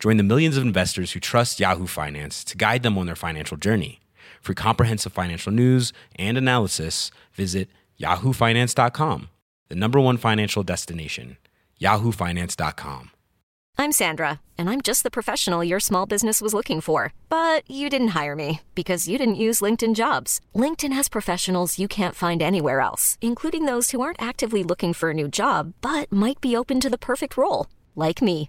Join the millions of investors who trust Yahoo Finance to guide them on their financial journey. For comprehensive financial news and analysis, visit yahoofinance.com, the number one financial destination, yahoofinance.com. I'm Sandra, and I'm just the professional your small business was looking for. But you didn't hire me because you didn't use LinkedIn jobs. LinkedIn has professionals you can't find anywhere else, including those who aren't actively looking for a new job but might be open to the perfect role, like me.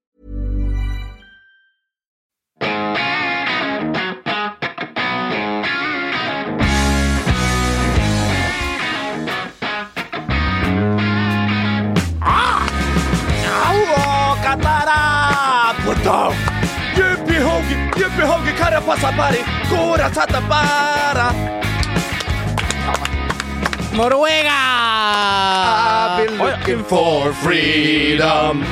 Plutão! Yippee hoge, yippee hoge, cara passa pari, cura sata para! Noruega! I've been looking for freedom.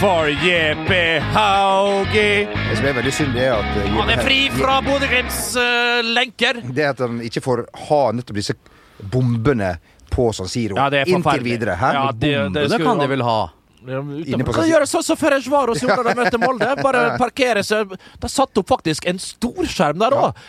For Jeppe Hauge. Det som er veldig synd, det er at uh, Han er fri fra Bodø-Glimts eh, lenker. Det er at han ikke får ha nettopp disse bombene på San Siro Ja, det er inntil videre. Hæ? Ja, det- det det, kan de vel ha? Kan du gjøre sånn som Ferencvaros gjorde da de møtte Molde. Bare parkere seg De satte opp faktisk en storskjerm der òg.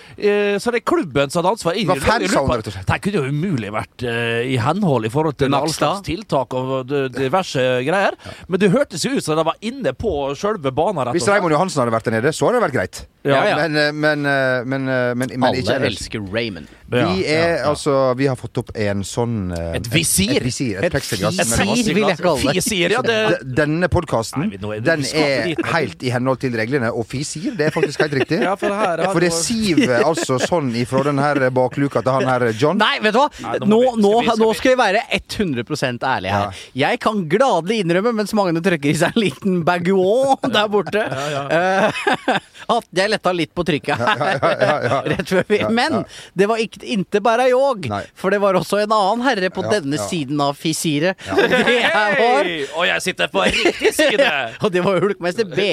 Så det er klubben som hadde ansvar. Det var fansalen, rett og slett. Det kunne jo umulig vært eh, i henhold i forhold til all slags tiltak og diverse greier. Men det hørtes jo ut som de var inne på sjølve banen. Hvis. Raymond Johansen hadde vært der nede, så hadde det vært greit. Ja, ja. Men, eh, men, eh, men, eh, men, men ikke Alle elsker Raymond. Vi Ja, er ja, ja. altså Vi har fått opp en sånn eh, Et visir. Et, visir, et Et plexiglass. visir. vil jeg kalle det. Fisir, ja. Det, Denne podkasten det- Den er helt i henhold til reglene, og fisir, det er faktisk helt riktig. Ja, for her har For det siver altså sånn ifra den her bakluka til han her John. Nei, vet du hva? Nei, nå nå, vi- nå, skal vi- skal nå skal vi være 100 ærlige her. Jeg kan gladelig innrømme, mens Magne trykker i seg en liten baguon der borte, eh, at jeg letta litt på trykket her. Rett før vi Men det var ikke inte bare jeg, Nei. for det var også en annen herre på Ja, denne ja. siden av fisiret. Og det Hei! Og jeg sitter på riktig side! Og det var Hulkmeister B.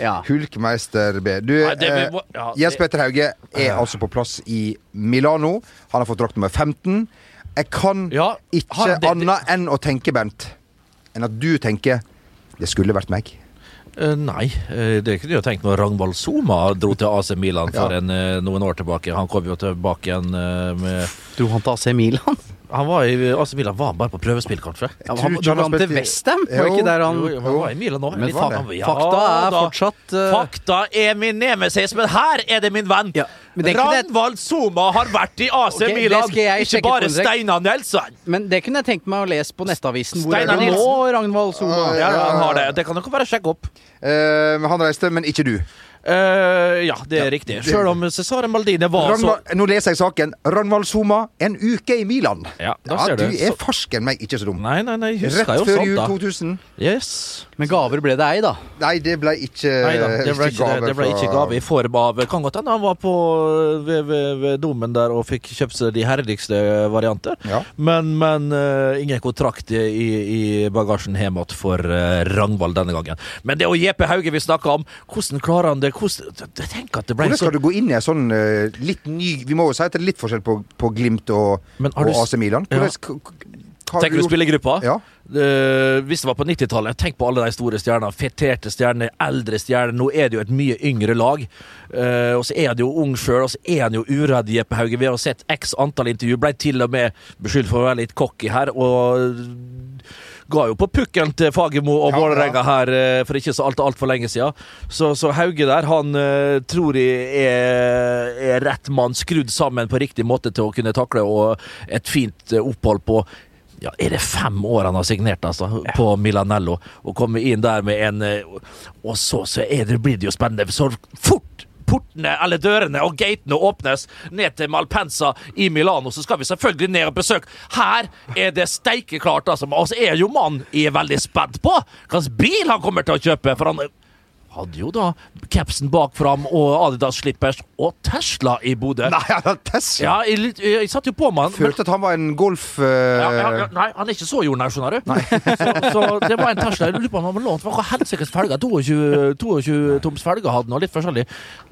Ja. Hulkmeister B. Du, Nei, det eh, ja, det- Jens Petter Hauge er altså på plass i Milano. Han har fått drakt nummer 15. Jeg kan Ja, ikke har det- annet enn å tenke, Bernt, enn at du tenker det skulle vært meg. Eh, nei, eh, det kunne jeg tenkt når Ragnvald Soma dro til AC Milan for Ja. en, eh, noen år tilbake. Han kom jo tilbake igjen med Dro han til AC Milan? Han var i AC Milan var bare på prøvespill, kanskje. Ja, tror han, han til Westham? Var ikke der han Jo, jo, han var i Milan det? ja, Fakta er da. fortsatt uh... Fakta er min nemesis, men her er det min venn! Ja, Ragnvald Soma har vært i AC okay, Milan, ikke bare. Steinar Nelson! Men det kunne jeg tenkt meg å lese på Nettavisen. Hvor Steinar er det nå. Ragnvald Soma? Ja, ja, han har det. Det kan dere bare sjekke opp. Uh, han reiste, men ikke du. Eh, Eh, ja, det er riktig. Selv om Cesare Maldini var så nå leser jeg saken. Ragnvald Soma, en uke i Milan. Ja, da ser du du. er Så- farsken meg ikke så dum. Nei, nei, nei, Rett jo før jul da. 2000. Yes. Men gaver ble det ei, da. Nei, det ble ikke Nei da, det ble ikke, det, det ble fra- ikke gave i form av Kan godt hende han var på ved, ved, ved domen der og fikk kjøpt seg de herligste varianter. Ja. Men, men uh, ingen kontrakt i, i bagasjen hjemme for uh, Ragnvald denne gangen. Men det er jo JP Hauge vi snakker om. Hvordan klarer han det? Hvordan, jeg at det ble Hvordan så skal du gå inn i en sånn eh, litt ny Vi må jo si at det er litt forskjell på, på Glimt og, og du AC Milan. Hvordan, ja. Tenker du gjort? spillergruppa? Ja. Uh, hvis det var på 90-tallet, tenk på alle de store stjernene. Feterte stjerner, eldre stjerner. Nå er det jo et mye yngre lag. Uh, og så er han jo ung sjøl, og så er han jo uredd, Jeppe Hauge. Vi har sett x antall intervju. Ble til og med beskyldt for å være litt cocky her. og Ga jo på pukkelen til Fagermo og Ja, Vålerenga her eh, for ikke så altfor alt for lenge siden. Så, så Hauge der, han eh, tror jeg er, er rett mann, skrudd sammen på riktig måte til å kunne takle og et fint eh, opphold på ja, Er det fem år han har signert altså, på Milanello? Å komme inn der med en Og så, så det, blir det jo spennende. Så fort portene eller dørene og gatene åpnes ned til Malpensa i Milano, så skal vi selvfølgelig ned og besøke. Her er det steikeklart, altså. Og så er jo mannen veldig spent på hvilken bil han kommer til å kjøpe. For han hadde jo da capsen bak fram og Adidas-slippers og Tesla i Bodø. Nei, han hadde Tesla! Ja, jeg, jeg, jeg satt jo på med han. men- Følte at han var en golf... Uh... ja, ja, nei, han er ikke så jordnær, skjønner du. Så, så det var en Tesla. Jeg lurer på om han var lånt hva helsikes felger. 22, 22 toms felger hadde han, og litt forskjellig.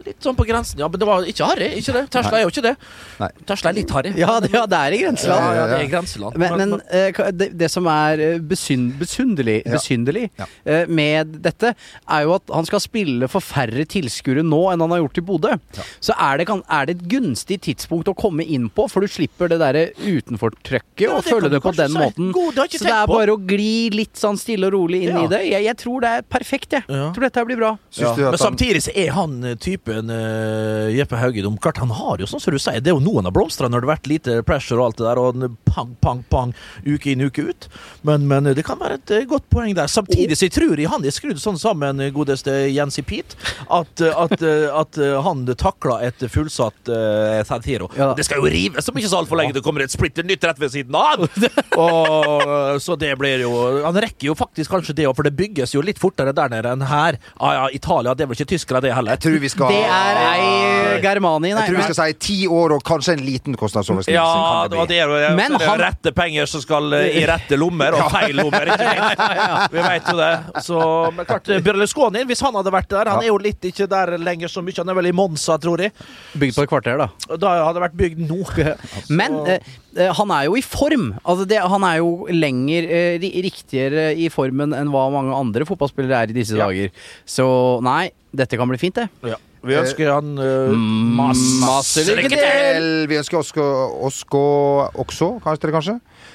Litt sånn på grensen. Ja, men det var ikke harry, ikke det? Tesla er jo ikke det. Nei. Tesla er litt harry. Ja, det, ja, det er i grenseland. Ja, ja, det er i grenseland. Men, men men ka- det, det som er eh, besyn, besynderlig, Ja. besynderlig Ja. eh, med dette, er jo at han skal spille for færre tilskuere nå enn han har gjort i Bodø. Så er det, kan, er det et gunstig tidspunkt å komme inn på, for du slipper det derre utenfortrykket Ja, og det føle det på den si. måten. God, det har jeg Så det er på. bare å gli litt sånn stille og rolig inn Ja. i det. Jeg, jeg tror det er perfekt, jeg. Ja. Tror dette blir bra. Ja. du Men samtidig så er han eh, typen uh, Jeppe Haugedom. Klart han har jo, sånn som du sier, det er jo noen av blomstra, når det har vært lite pressure og alt det der, og pang, pang, pang, uke inn, uke ut. Men, men eh, det kan være et godt poeng der. Samtidig så jeg tror jeg han er skrudd sånn sammen, godeste Jensi Pete, at, eh, at, eh, at eh, han takla et fullsatt uh, Santiro. Ja. Det skal jo rives om ikke så altfor lenge. Det kommer et splitter nytt rett ved siden av! og, så det blir jo Han rekker jo faktisk kanskje det òg, for det bygges jo litt fortere der nede enn her. Ah, ja, Italia, det er vel ikke tyskere, det heller. Jeg tror vi skal Det er ei Germani, nei. Jeg tror vi skal si ti år og kanskje en liten kostnadsoverskridelse. Ja, det det er jo Men det er han- rette penger som skal eh, i rette lommer, og feil lommer, ikke minst. Vi vet jo det. Så, men klart, Berlusconi, hvis han hadde vært der Han er jo litt ikke der lenger så mye. Han er vel i Monsa, tror jeg. Bygd på et kvarter, da. Da hadde det vært bygd nå. Men eh, eh, han er jo i form. Altså det, han er jo lenger eh, riktigere i formen enn hva mange andre fotballspillere er i disse Ja. dager. Så nei, dette kan bli fint, det. Ja. Vi ønsker han uh, masse, masse lykke til! Vi ønsker også, også, også kanskje, kanskje,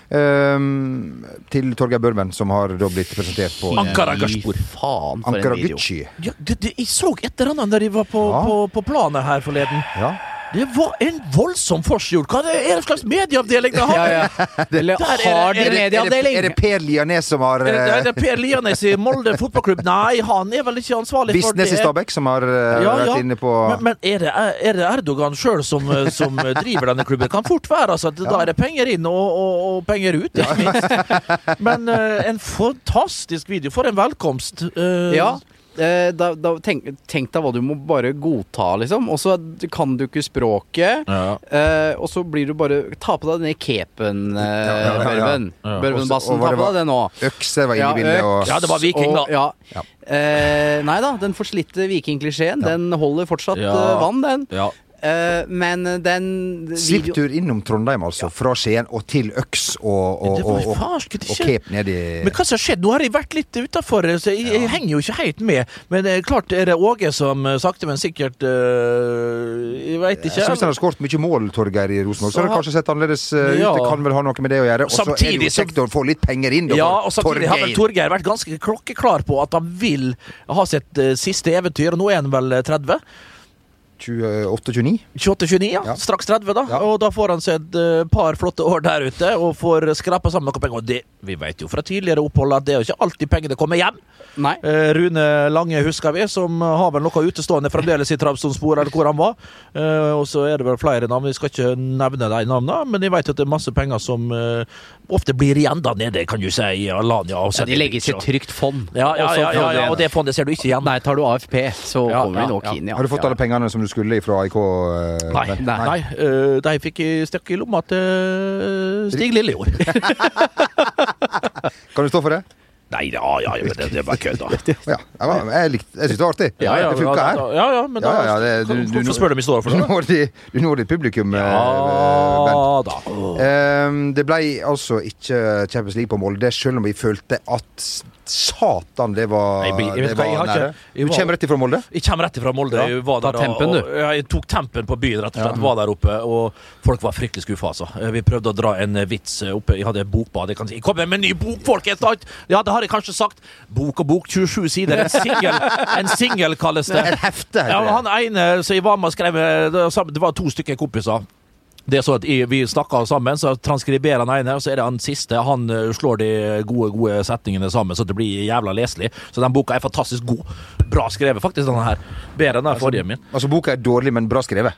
til Torgeir Børven, som har da blitt presentert på Ankara Gashpor. Fy faen, for en video. Ja, det, det, jeg så et eller annet da de var på, Ja. på, på planet her forleden. Ja. Det var en voldsom forskjord. Hva er det er det slags medieavdeling det har? Ja, ja. Det, Der er det- har de er det- Er det, medieavdeling? er det Per Lianes som har Er det, uh, er det Per Lianes i Molde fotballklubb? Nei, han er vel ikke ansvarlig for det. Visnes i Stabæk som har uh, Ja, vært ja. inne på Men, men er, det, er det Erdogan sjøl som, som driver denne klubben? Det kan fort være altså, da er det penger inn og, og, og penger ut, ikke minst. Men uh, en fantastisk video. For en velkomst. Eh, Ja. Eh, Da, da, tenk, tenk deg hva du må bare godta, liksom. Og så kan du ikke språket. Ja. eh, og så blir du bare Ta på deg den capen, eh, ja, ja, ja. Børven. Ja. Børvenbassen. Ta på deg det nå. Økse var inne i bildet. Og, Ja, det var Viking, da. Og, ja. Ja. Eh, nei da, den forslitte vikingklisjeen, den holder fortsatt Ja. eh, vann, den. Eh, men den Svipptur innom Trondheim, altså. Fra Skien og til Øks og, og, Det og, og, og ikke Cape nedi Men hva som har skjedd? Nå har jeg vært litt utafor, så jeg, jeg henger jo ikke helt med. Men er klart er det Åge som eh, sakte, men sikkert uh, Jeg veit Jeg syns han har skåret mye mål, Torgeir, i Rosenborg. Så har det kanskje sett annerledes eh, ut. Ja. Det kan vel ha noe med det å gjøre. Og så er det jo kjekt å få litt penger inn, da. Ja, og samtidig har vel Torgeir. Vært ganske klokkeklar på at han vil ha sitt uh, siste eventyr, og nå er han vel eh, 30? 28-29. 28-29, ja. Ja. Straks 30, da. Ja. Og da får han seg et eh, par flotte år der ute, og får skrapa sammen noen penger. Og det, vi vet jo fra tidligere opphold at det er jo ikke alltid pengene kommer hjem. Nei. Eh, Rune Lange husker vi, som har vel noe utestående fremdeles i Trabzonspor, eller hvor han var. Eh, og så er det vel flere navn, vi skal ikke nevne de navnene, men jeg vet at det er masse penger som eh, ofte blir igjen da nede, kan du si, i Alanya. Og Ja, de legges i et trygt fond. Ja, ja, Og ja, ja, ja, og det fondet ser du ikke igjen. Nei, tar du AFP, så Ja, kommer vi nok ja. inn, ja. Har du fått alle pengene som du skulle fra AIK? eh, Nei, nei, nei. Uh, de fikk i stikk i lomma til Stig Lillejord. Kan du stå for det? Nei, ja, ja, men det, det var kødd, da. Ja, jeg, var- jeg, likte- jeg syns det var artig. Ja, ja, det funka her. Ja, ja, men da ja, det- du- du- spør om jeg står for Du det? du når ditt publikum, eh, Bent. Ja da. Ehm, det ble altså ikke Champions League på Molde, selv om vi følte at satan, det var, jeg jeg det var har ikke- nære. Du kommer rett ifra Molde? Jeg kommer rett ifra Molde. Jeg var der, tempen, og, og, jeg tok tempen på byen, rett og slett. Var der oppe, og folk var fryktelig skuffa, altså. Vi prøvde å dra en vits oppe. Jeg hadde bokbad. Jeg kan si Jeg kommer med en ny bok, folkens! Ja, det har jeg kanskje sagt. Bok og bok, 27 sider. En singel, kalles det. Et hefte Ja, han ene som jeg var med og skrev det var to stykker kompiser. Det er så at Vi snakker sammen, så transkriberer han ene, og så er det han siste. Han eh, slår de gode gode setningene sammen, så det blir jævla leselig. Så den boka er fantastisk god. Bra skrevet, faktisk, denne her. Bedre enn den forrige min. Altså, boka er dårlig, men bra skrevet.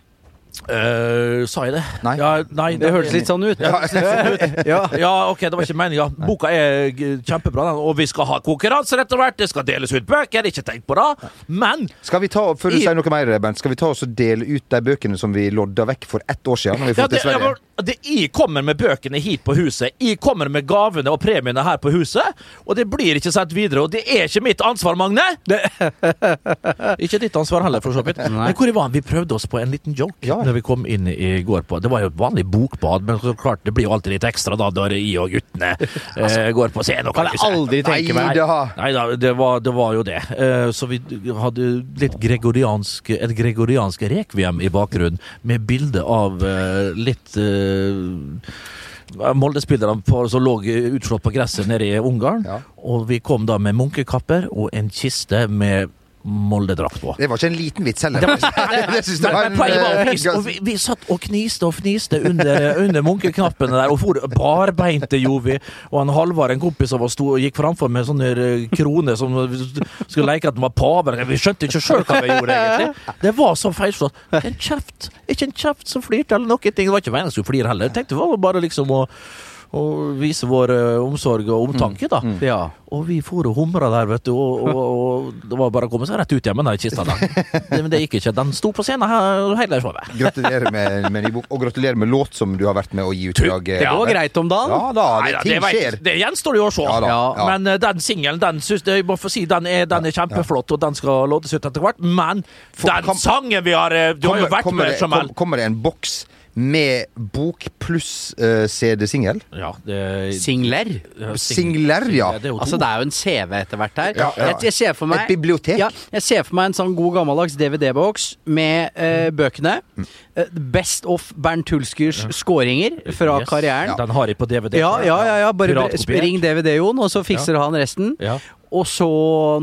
Eh, sa jeg det? Nei. Ja, nei Det hørtes litt sånn ut. Ja, Ja. ja, ok, det var ikke meninga. Boka er kjempebra, den. Og vi skal ha konkurranser etter hvert. Det skal deles ut bøker, ikke tenk på det. Men Skal vi ta, før du I- sier noe mer, Bent, skal vi ta oss og dele ut de bøkene som vi lodda vekk for ett år siden? Når vi ja, det, ja, Sverige? men det, jeg kommer med bøkene hit på huset. Jeg kommer med gavene og premiene her på huset. Og det blir ikke sendt videre. Og det er ikke mitt ansvar, Magne! ikke ditt ansvar heller, for så vidt. Men hvor var? Vi prøvde oss på en liten joke Ja. Når vi kom inn i går. på Det var jo et vanlig bokbad, men så klart det blir jo alltid litt ekstra da når jeg og guttene eh, går på scenen. Kan jeg aldri tenke meg. Nei da. Det var, det var jo det. Eh, så vi hadde litt gregoriansk, et gregoriansk rekviem i bakgrunnen, med bilde av eh, litt uh, Molde-spillere på- som lå utslått på gresset nede i Ungarn. Ja. Og vi kom da med munkekapper og en kiste med Molde-drakt på. Det var ikke en liten vits heller. det synes jeg var Men en, poenget var å eh, fnise, vi, vi satt og kniste og fniste under, under munkeknappene der, og for, barbeinte gjorde vi. Og han Halvard, en kompis av oss, sto og gikk framfor med sånne eh, kroner som skulle leke at han var pave. Vi skjønte ikke sjøl hva vi gjorde, egentlig. Det var så feilslått. En kjeft. Ikke en kjeft som flirte, eller noe. Det var ikke meningen jeg skulle flire heller. Jeg tenkte det var bare liksom å å vise vår eh, omsorg og omtanke, da. Ja. Og vi for og humra der, vet du, og, og, og det var bare å komme seg rett ut igjen med den kista der. Men det gikk ikke. Den sto på scenen her hele showet. Gratulerer med, med ny bok, og gratulerer med låt som du har vært med å gi ut i dag. eh, Det går greit om dagen. Ja da, det, Neida, ting det, skjer. det gjenstår jo å se. Ja da, ja. Men eh, den singelen, den syns jeg må få si, den er, den er kjempeflott, og den skal låtes ut etter hvert. Men For- den kom- sangen vi har Du Du har jo vært kommer, med, Jamal. Kommer det en boks med bok pluss uh, CD-singel? Ja, det Singler. ja, sing- Singler, ja. det er. Altså, det er jo en CV etter hvert her. Ja, ja. Jeg, jeg ser for meg Et bibliotek. Ja, jeg ser for meg en sånn god gammeldags DVD-boks med uh, bøkene. Mm. Eh, Best of Bernt Hulskers skåringer fra Yes. karrieren. Den har jeg på DVD. Ja, ja, ja, ja. Bare ring DVD-Jon, og så fikser han resten. Ja. Og så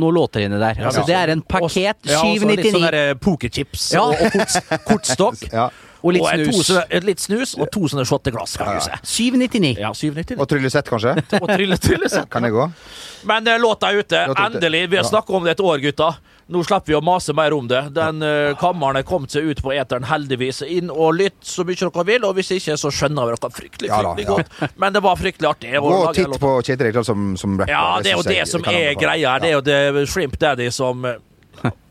noen låter inni der. Altså, Ja. det er en pakket. 799. ja, og så litt 799. sånne eh, pokerchips Ja. og, og kort, kortstokk. Ja. Og litt et snus. To, et litt snus og to sånne shotteglass, si. 799. Ja, 799. Og tryllesett, kanskje? Og trylle, tryllesett. Kan jeg gå? Men eh, låta er ute. Låta. Endelig. Vi har Ja. snakka om det et år, gutta. Nå slipper vi å mase mer om det. Den uh, kammeren er kommet seg ut på eteren, heldigvis. Inn og lytt så mye dere vil, og hvis ikke, så skjønner vi dere fryktelig, Ja da, fryktelig ja. godt. Men det var fryktelig artig. Gå og titt på Kjetil Rekdal som, som rapper. Ja, det er jo det jeg som er greia her. Det er jo det Shrimp Daddy som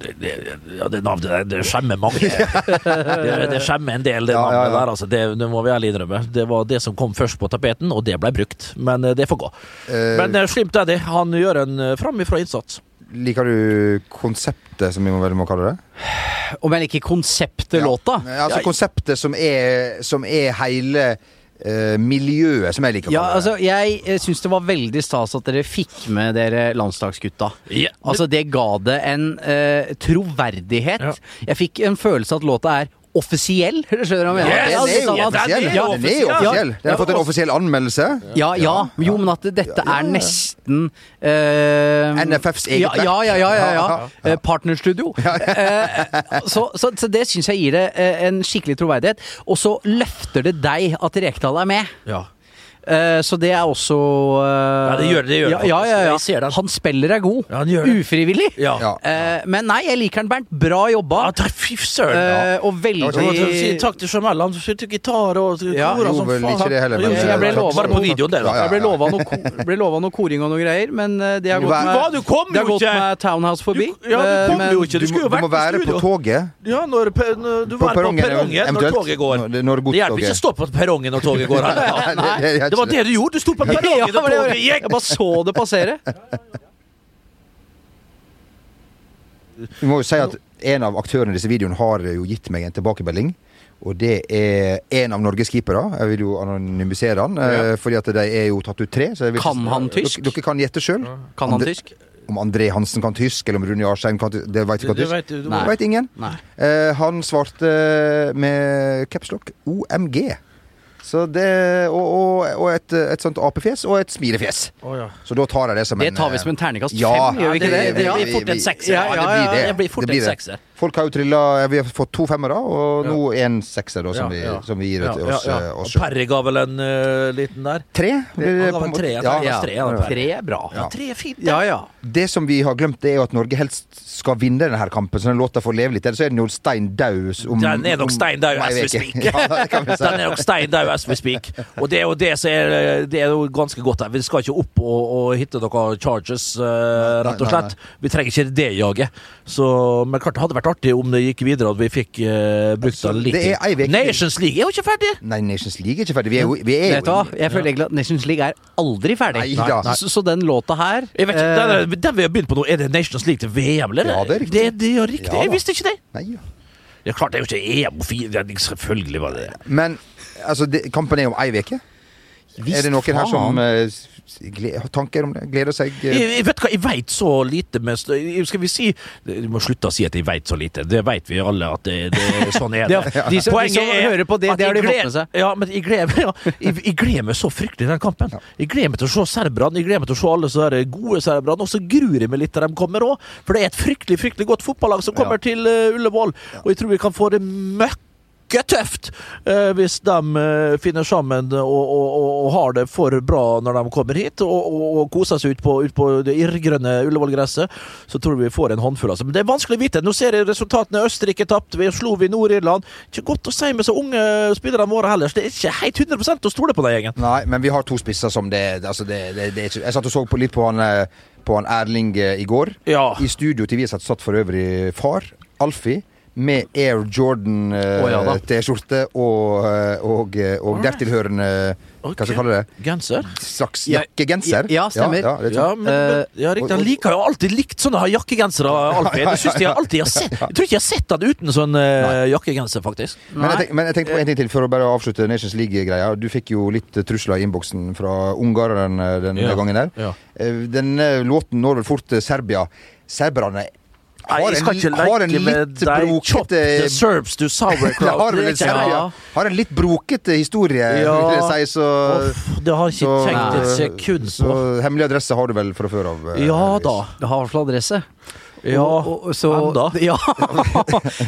det, det, ja, det navnet der, det skjemmer mange. Det, det skjemmer en del, det Ja, ja, navnet ja. der. Altså. Det, det må vi ærlig innrømme. Det var det som kom først på tapeten, og det ble brukt. Men eh, det får gå. Eh, Men slimt Shrimp Daddy han gjør en uh, framifrå innsats. Liker du konseptet, som vi må vel må kalle det? Om enn ikke konseptet låta? Ja, Altså konseptet som er, som er hele eh, miljøet, som jeg liker Ja, altså, jeg eh, syns det var veldig stas at dere fikk med dere landslagsgutta. Ja, Altså, det ga det en eh, troverdighet. Ja. Jeg fikk en følelse at låta er offisiell. Skjønner du hva jeg mener? Yes! Det, er jo sånn Den er jo offisiell. Den har fått en offisiell anmeldelse. Ja, ja, jo, men at dette er nesten uh, NFFs eget verk. ja, ja, ja, ja. Eh, Partnerstudio. Eh, så, så, så det syns jeg gir det eh, en skikkelig troverdighet. Og så løfter det deg at Rekdal er med. Ja. Eh, så det er også eh, Ja, det gjør det, gjør det ja, ja, ja, ja. Han spiller er god. Ja, han gjør det. Ufrivillig. Eh, men nei, jeg liker den, Bernt. Bra jobba. Ja, takk, fy søren. Eh, og veldig takk til Jamal. Han spilte gitar og Ja, kora jo, som faen. ikke det heller, men- Jeg ble lova noe, koring og noe greier, men det har gått med, du kom det har gått med Townhouse forbi. Du- ja, du kom jo ikke. Du, skulle jo må, du må være på toget. Ja, når, når du På var perrongen, når toget går. Det hjelper ikke å stå på perrongen når toget går. Nei? Det- var det du gjorde. Du sto på perrongen det- toget jeg bare så det passere. Vi må jo si at en av aktørene i disse videoene har jo gitt meg en tilbakemelding. Og det er en av Norges keepere. Jeg vil jo anonymisere han, Ja. fordi at de er jo tatt ut tre. Så jeg vil, Kan han tysk? Dere, dere kan gjette sjøl. Kan han tysk? Om André Hansen kan tysk, eller om Rune Jarstein kan tysk. Det veit ikke Det tysk. vet du- du- Det vet ingen. Nei. Eh, han svarte med capslock OMG. Så det, og, og, og et, et sånt apefjes og et smilefjes. Oh, ja. Så da tar jeg det som Det en tar vi eh, som en terningkast Ja, fem, gjør vi ikke det- det? det blir fort en sekser. Ja, det blir det. det blir fort blir en det. sekser. Folk har jo trilla Vi har fått to femmere, og nå en sekser, da, som, Ja, vi, ja. som vi gir Ja, til oss, ja. eh, oss Og. Perry ga vel en uh, liten der? Tre? tre, er bra. Tre er fint. det. Ja, ja. Det som vi har glemt, det er jo at Norge helst skal vinne denne kampen, så den låta får leve litt. Eller så er den jo stein daud om Den er nok stein daud as we speak. Den er nok stein daud as we speak. Og det er jo det som er Det er jo ganske godt her. Vi skal ikke opp og, og hitte noen charges, uh, rett og slett. Vi trenger ikke det jaget. Så, men klart det hadde vært artig om det gikk videre, at vi fikk uh, brukt Altså, den litt. det er veke- Nations League er jo ikke ferdig! Nei, Nations League er ikke ferdig. Vi er jo, vi er Vet du jo hva? Jeg føler egentlig at Nations League er aldri ferdig. Nei da. Så, så den låta her Jeg vet eh, den, er- den vi har begynt på nå, er det Nations League til VM, eller? Ja, det er riktig. Det, det er riktig. Ja, jeg visste ikke det. Nei, ja. Det er klart det er jo ikke EM og fire, Selvfølgelig var det det. Men altså, det, kampen er om ei uke. Er det noen her som s- har tanker om det? Gleder seg? Uh... Jeg, jeg vet hva, jeg veit så lite med Skal vi si Du må slutte å si at jeg veit så lite. Det veit vi alle at det, det, sånn er Det ja, de som- de som hører på det, at det har jeg de fått med seg. Ja, men jeg gleder, ja, jeg, jeg gleder meg så fryktelig den kampen. Jeg gleder meg til å se serberne, jeg gleder meg til å se alle så gode serberne. Og så gruer jeg meg litt til de kommer òg, for det er et fryktelig fryktelig godt fotballag som kommer til uh, Ullevål. Og jeg tror vi kan få det møkk tøft eh, hvis de eh, finner sammen og, og, og, har det for bra når de kommer hit, og, og, koser seg ut på, ut på det irrgrønne Ullevål-gresset. Så tror vi vi får en håndfull. Altså. Men det er vanskelig å vite. Nå ser jeg resultatene. Østerrike tapte, vi slo vi Nord-Irland. Ikke godt å si med så unge spillerne våre heller, så det er ikke helt 100 å stole på den gjengen. Nei, men vi har to spisser som det, altså det, det, det Jeg satt og så på litt på han, eh, på han Erling i går. Ja. I studio til vi har satt for øvrig far, Alfie, med Air Å, ja da. Jordan-T-skjorte og, ja, og, og, og dertilhørende Hva skal vi kalle det? Genser? Slags jakkegenser. ja, stemmer. Ja, det er Ja, sånn. men, men ja, riktig. Han liker jo alltid likt sånne jakkegensere, Alfie. Det synes jeg alltid jeg har sett. Jeg tror ikke jeg har sett han uten sånn uh, jakkegenser, faktisk. Men jeg, tenk, men jeg tenkte på en ting til for å bare avslutte Nations League-greia. Du fikk jo litt eh, trusler i innboksen fra ungareren eh, denne Ja, gangen der. ja. Eh, Denne låten når vel fort Serbia. Serberne Nei, har jeg skal en, ikke leke med deg. Chop the serbs to sauerkraut. har, vel Serbia. Ja. har en litt brokete historie, Ja. vil jeg si, så Off, det har jeg ikke så- tenkt et så- sekund Så på. hemmelig adresse har du vel fra før av? eh, Ja heldigvis. da. Det har i hvert fall adresse. Ja, Og- og- så, enda. Ja,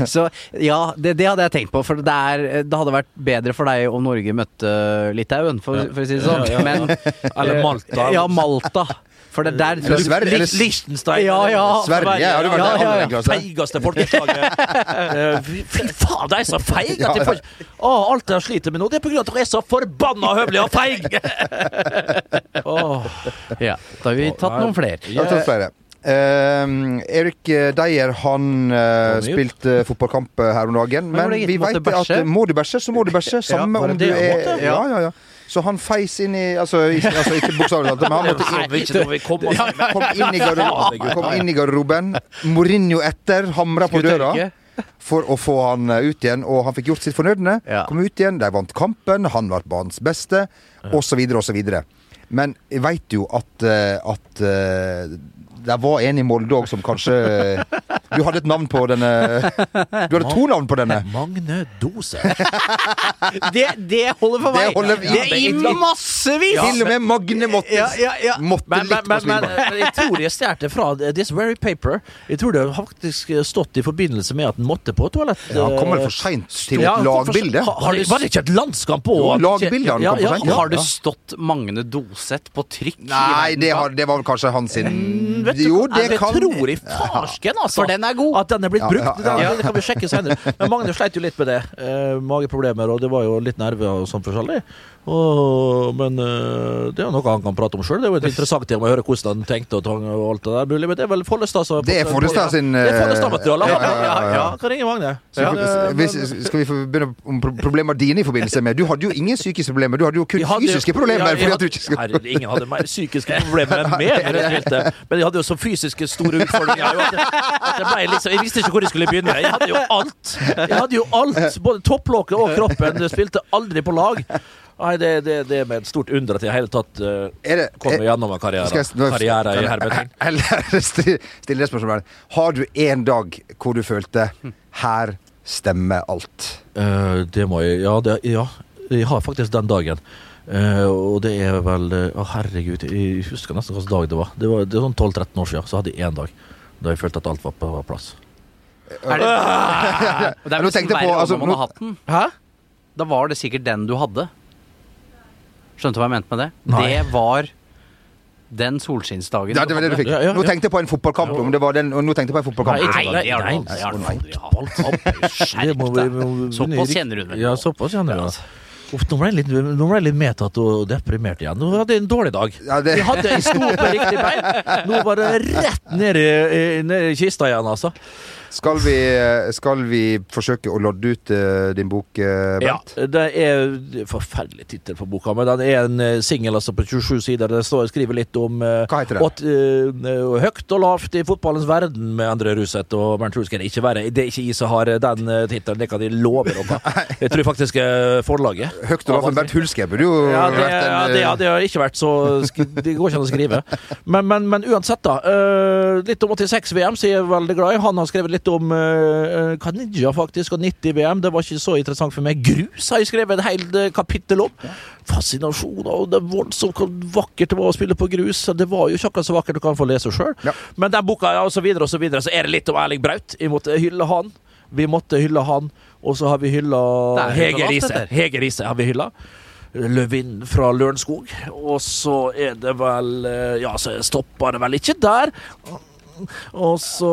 så, ja det, det hadde jeg tenkt på. For det, er, det hadde vært bedre for deg om Norge møtte Litauen, for, for å si det sånn. Ja, ja, ja. Men, Eller Malta. Ja, Malta. For det der Eller Sverige, eller- Liechtenstein. Ja, ja. Sverige vært Ja, det ja, aller ja. Feigeste folkeslaget. Eh, fy- faen, de er så feige! Ja, at de ja. får- Å, alt jeg sliter med nå, det er av at dere er så forbanna høvelige og feige! oh. Ja, da har vi tatt noen flere. Ja, tatt flere. Ehm, Erik Deyer han uh, spilte uh, fotballkamp her om dagen. Men Men vi veit vet at må du bæsje, så må du bæsje. Samme om du er? Ja, ja, ja. Så han feis inn i Altså, ikke, altså, ikke bokstavelig talt, men han måtte inn, kom inn i garderoben. Kom inn i garderoben. Mourinho etter, hamra på døra. For å få han eh, ut igjen, og han fikk gjort sitt fornødne. Ja. Kom ut igjen, de vant kampen, han var banens beste, osv., osv. Men jeg veit jo at, eh, at eh, det var en i Molde òg som kanskje Du hadde et navn på denne Du hadde to navn på denne. Magne Dose. Det, det holder for Det meg! ja, det er i massevis! Til og med Magne måtte, Ja, ja, ja. måtte Men, men, litt på men, men, men jeg tror jeg stjal det fra This Very Paper. Jeg tror det har faktisk stått i forbindelse med at den måtte på toalett. Ja, han kom vel for seint til et Ja, lagbildet. var det ikke et landskamp på? Lagbildet han kom for sent, Har det stått Magne Doseth på trykk? Nei, det, har, det var vel kanskje hans sin Mm, Vet du Jo, det jeg kan tror i farsken, altså. For den er god. At den er blitt brukt. ja, ja, ja. Det, det kan vi sjekke senere. Men Magne sleit jo litt med det. Eh, mageproblemer, og det var jo litt nerver og sånn forskjellig. Og, men eh, det er jo noe han kan prate om sjøl. Det er jo et interessant tema å høre hvordan han tenkte og, tang og alt det der. mulig, Men det er vel Follestad som Det er Follestad sin, Det er eh, Follestad-materiale. ja, ja, ja, ja. Kan ringe Magne. Så Ja, hvis, skal vi få begynne om problemer dine i forbindelse med Du hadde jo ingen psykiske problemer, du hadde jo kun hadde fysiske problemer. Ja, jeg fordi at du hadde- ikke skulle ingen hadde mer psykiske problemer enn meg. Men jeg hadde jo så fysiske store utfordringer. jo, At det, at ble liksom, jeg visste ikke hvor jeg skulle begynne. Jeg hadde jo alt. Jeg hadde jo alt. Både topplokket og kroppen. Jeg spilte aldri på lag. Nei, det, det, det er med et stort under at jeg i hele tatt uh, det- kommer er- gjennom en karriere. Jeg- nå- Karriere i hermetegn. Eller sti- stille det spørsmålet. Har du en dag hvor du følte Her stemmer alt? Uh, det må jeg ja, det, ja, jeg har faktisk den dagen. Eh, og det er vel Å, uh, herregud, jeg husker nesten hvilken dag det var. Det var, det var sånn 12-13 år siden, så hadde jeg én dag da jeg følte at alt var på plass. Er det, Og det er vel tenkte verre på, altså, om man har hatt den. Hæ? Da var det sikkert den du hadde. Skjønte du hva jeg mente med det? Nei. Det var den solskinnsdagen Ja, det var det du fikk. Ja, ja, Nå tenkte jeg på en fotballkamp. Om det var den, og nå tenkte jeg på en fotballkamp. Nei, Nei, nei, nei, nei, nei, nei, vi- Såpass kjenner du den vel Ja, nå. såpass kjenner du den. Uff, nå ble jeg litt, nå ble jeg litt medtatt og deprimert igjen. Nå hadde jeg en dårlig dag. Ja, det- Jeg hadde jeg sto på riktig bein. Nå var det rett ned i, i, ned i kista igjen, altså. Skal vi, skal vi forsøke å lodde ut uh, din bok, eh, Ja, Bent? det er det er forferdelig tittel på boka, men den er en uh, singel altså, på 27 sider. Det står, og skriver litt om uh, Hva heter den? høyt og lavt i fotballens verden med Endre Ruseth og Bernt Hulsker. Ikke verre. Det er ikke jeg som har eh, den uh, tittelen, det kan de love dere. Jeg tror faktisk uh, forlaget. Høyt og lavt, med Bernt Hulsker burde jo Ja, det, vært en ja, eh, det, ja, det har ikke vært så Det går ikke an å skrive. Men, men, men uansett, da. eh, litt om 86-VM, sier jeg er veldig glad i. Han har skrevet litt om uh, Kanidja, faktisk, og 90-VM. Det var ikke så interessant for meg. Grus har jeg skrevet et helt eh, kapittel om. Fascinasjon og det var voldsomt vakkert det var å spille på grus. Det var jo ikke akkurat så vakkert, du kan få lese sjøl. Ja. Men den boka, ja, og så videre og så videre, så er det litt om Erling Braut. Jeg måtte hylle han. Vi måtte hylle han, og så har vi hylla Hege Riise. Hege Riise har vi hylla. Løvinn fra Lørenskog. Og så er det vel eh, Ja, så stopper det vel ikke der. Og så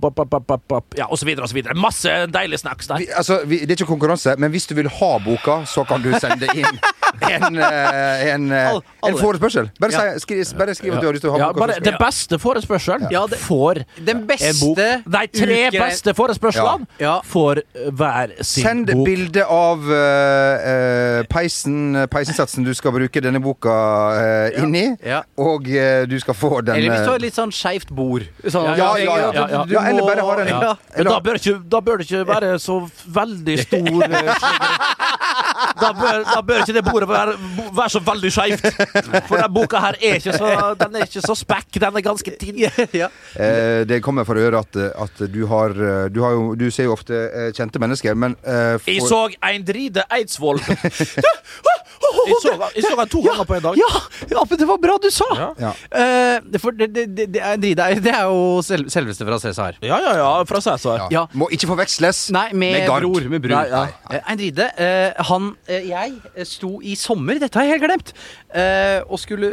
bap, bap, bap. Ja, og så videre og så videre. Masse deilige snacks der. vi, altså, vi, Det er ikke konkurranse, men hvis du vil ha boka, så kan du sende inn en, eh, en, eh, en forespørsel. Bare, ja. skri, bare skriv at du har lyst til å ha bok. det beste forespørselen Ja, får Den en bok. Nei, tre uke- beste forespørslene Ja. får hver sin Send bok. bilde av eh, eh, peisen, peisensatsen du skal bruke denne boka uh, inn i, Ja. og uh, du skal få den Eller hvis du har litt sånn skeivt bord. Sånn, Ja, ja, ja. ja, eller bare ha den Ja. Men eller- da bør, ikke, da bør det ikke være så veldig stor da, bør, da bør ikke det bordet være, være så veldig skeivt. For denne boka her er ikke så, den er ikke så spekk, den er ganske tynn. ja. Eh, det kommer for øre at, at du har eh, Du, har jo, du ser jo ofte eh, kjente mennesker, men eh, Jeg så en dride Eidsvoll. Jeg så, jeg så han to ganger på en dag. Ja, ja, men det var bra du sa! Ja. Eh, for det, det, det, det, er, Drida, det er jo selv, selveste fra Cæsar. Ja, ja, ja, fra Cæsar. ja. Ja. Må ikke forveksles Nei, med, Gard. bror. Med bror. Nei, ja. Eh, Eindride, eh, han eh, Jeg eh, sto i sommer, dette har jeg helt glemt, eh, og skulle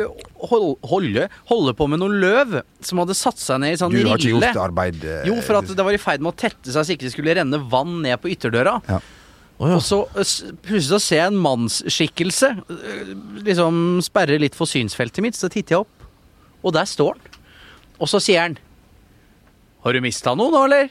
hol- holde, holde på med noen løv som hadde satt seg ned i sånn Du har ikke gjort arbeid Jo, for at det var i ferd med å tette seg så ikke det skulle renne vann ned på ytterdøra. Ja. Å, ja. Og så eh, plutselig så ser jeg en mannsskikkelse eh, liksom sperre litt for synsfeltet mitt, så titter jeg opp, og der står han. Og så sier han Har du mista noe nå, eller?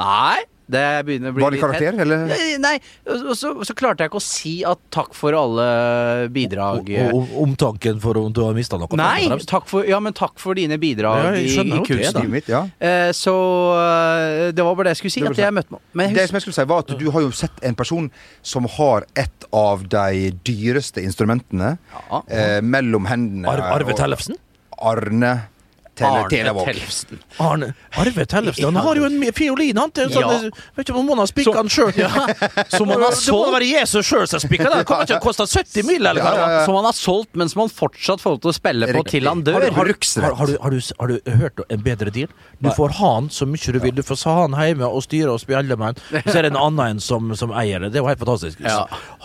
Nei. Det begynner å bli Var det karakter, hett. eller? Nei, nei. Og så, så klarte jeg ikke å si at takk for alle bidrag. Og- og- Omtanken for om du har mista noe? Nei, takk for, ja, men takk for dine bidrag Ja, i, i kunsten. Mitt, ja. Eh, så eh, det var bare det jeg skulle si. Det At jeg møtte meg Det som jeg skulle si var at Du har jo sett en person som har et av de dyreste instrumentene Ja. eh, mellom hendene. Arve Tellefsen? Arne Arne. Tellefsen. Arne Arve Tellefsen han har jo en fiolin, han. Til, sånn, Ja. Vet ikke om han har spikka den sjøl. Som han har solgt. Det må være Jesus sjøl som spikka den. Det kommer ikke til å koste 70 mill., eller hva? Ja, ja, ja. Som han har solgt, men som han fortsatt får lov til å spille på Riktig. til han dør. Har du- har Har, har, du, har, du, har du hørt en bedre deal? Du får ha han så mye du vil. Du får ha han hjemme og styre og spille med han. Så er det en annen en som, som eier det. Det er jo helt fantastisk.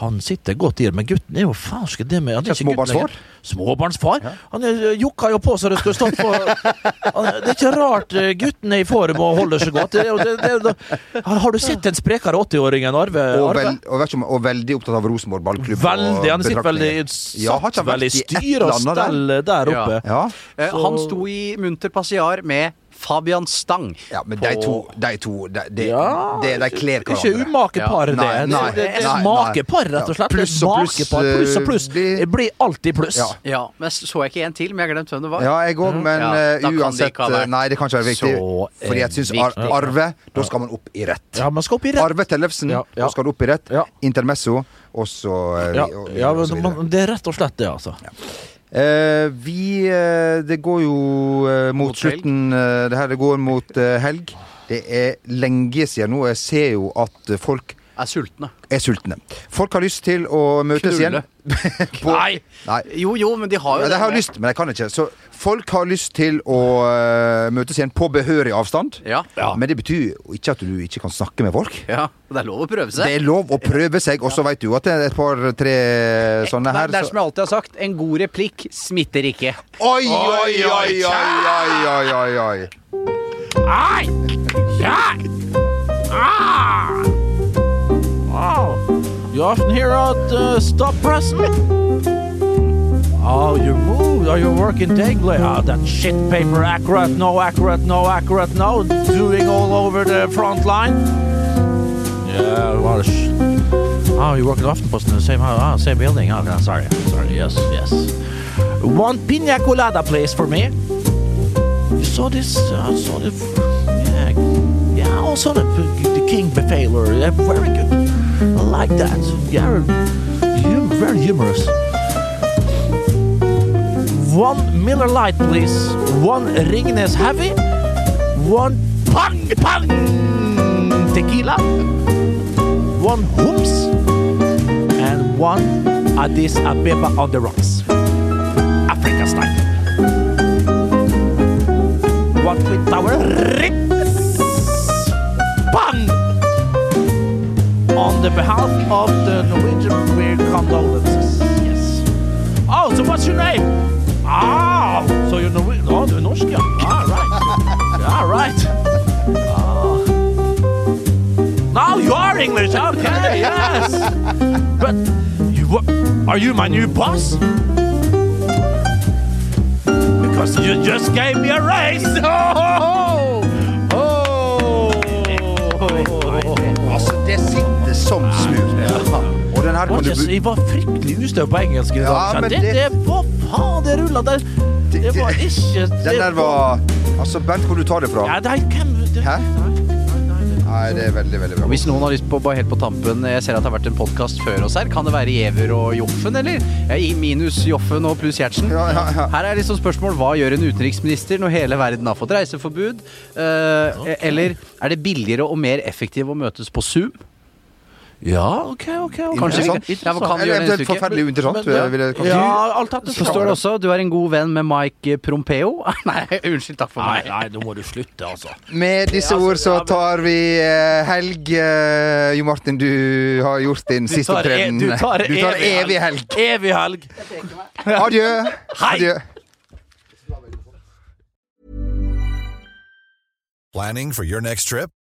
Han sitter godt i det, men gutten er jo farske det med han er ikke gutten lenger. Småbarnsfar? Han er- jokka jo på så det skulle stått på Han Det er ikke rart eh, gutten er i form og holder seg godt. Det, det, det, har, du sett den sprekere 80-åringen Arve? Og, vel, og, vet ikke og veldig opptatt av Rosenborg ballklubb. Veldig, han sitter veldig, betraktninger. Ja, veldig styr og eller annet der? stell der oppe. Ja. Eh, Han sto i munter passiar med Fabian Stang. ja, men de to, de, to de, de, Ja, de, de kler hverandre. Ikke umakepar, det. Nei, nei, det, det, det nei, makepar, rett og Ja, slett. pluss og pluss, pluss og pluss. eh, blir- Det blir alltid pluss. Ja. Ja, men så jeg ikke en til, men jeg har glemt hvem det var. Ja, jeg òg, men Ja, da kan det uansett eh, Nei, det kan ikke være viktig. så, eh, Fordi jeg syns ar. Arve, da skal man opp i rett. Ja, man skal opp i rett. Arve Tellefsen, Ja, ja. da skal du opp i rett. Ja. Intermesso, og så Ja, og- ja og så men videre. det er rett og slett det, altså. Eh, vi eh, Det går jo eh, mot, Mot slutten. det her det går mot helg. Det er lenge siden nå. Jeg ser jo at folk Er sultne. er sultne. Folk har lyst til å møtes Knulle. igjen. På- Nei! Nei. Jo, jo, men de har jo Ja, de har nå. lyst, men de kan ikke. Så folk har lyst til å uh, møtes igjen på behørig avstand. Ja. Men det betyr jo ikke at du ikke kan snakke med folk. ja. Det er lov å prøve seg. Det er lov å prøve seg, og så vet du at det er et par-tre sånne her. er, det er som jeg alltid har sagt, en god replikk smitter ikke. Oi, oi, oi, oi, oi, oi, oi, oi. Ai! Ja! Ah! Oh. You often hear out uh, stop pressing? Oh, you moved. Are you working daily? Ah, that shit paper, accurate, no accurate, no accurate, no. Doing all over the front line. Yeah, what a sh- Oh, you're working often, in the same, ah, same building. Oh, no, sorry, sorry, yes, yes. One pina colada, please, for me. You saw this? I saw the. Yeah, yeah. Also the the King Befaler. Yeah, very good. Like that. Yeah, hum, very humorous. One Miller Light, please. One Ringnes Heavy. One Pang Pang Tequila. One Hoops. And one Addis Abeba on the rocks. Africa style. One with our the behalf of the Norwegian, we condolences. Yes. Oh, so what's your name? Ah, so you're Norwegian. Oh, er norsk, ja. All right. All right. Ah. Now you are English. Okay, yes. But you are you my new boss? Because you just gave me a raise. Oh! Oh! Som smooth. Og den her Var kan du jeg var fryktelig ustø på engelsk. Ja, men det, det- det, Hva faen, det rulla der? Det var ikke Den der var Altså, Bernt, hvor du tar det fra? Ja, nei, hvem det, Hæ? Nei, det er veldig, veldig bra. Hvis noen har lyst på, bare helt på tampen, jeg ser at det har vært en podkast før oss her. Kan det være Giæver og Joffen, eller? I minus Joffen og pluss Gjertsen. Ja, ja, ja. Her er liksom spørsmål hva gjør en utenriksminister når hele verden har fått reiseforbud? Eh, Eller er det billigere og mer effektivt å møtes på Zoom? Ja, OK, OK. ok. Kanskje Interessant. Ja, hva kan vi Eller gjøre neste eventuelt uke? forferdelig uinteressant. Men- vil jeg kanskje Ja, alt dette Så står det også du er en god venn med Mike Prompeo. Nei, unnskyld. Takk for Nei, meg. nei, nå må du slutte, altså. Med disse ord så tar vi eh, helg. Eh, Jo Martin, du har gjort din siste tar e- opptreden. du tar evig evig helg. Evig helg. Adjø. Hei. Adjø. Planning for your next trip?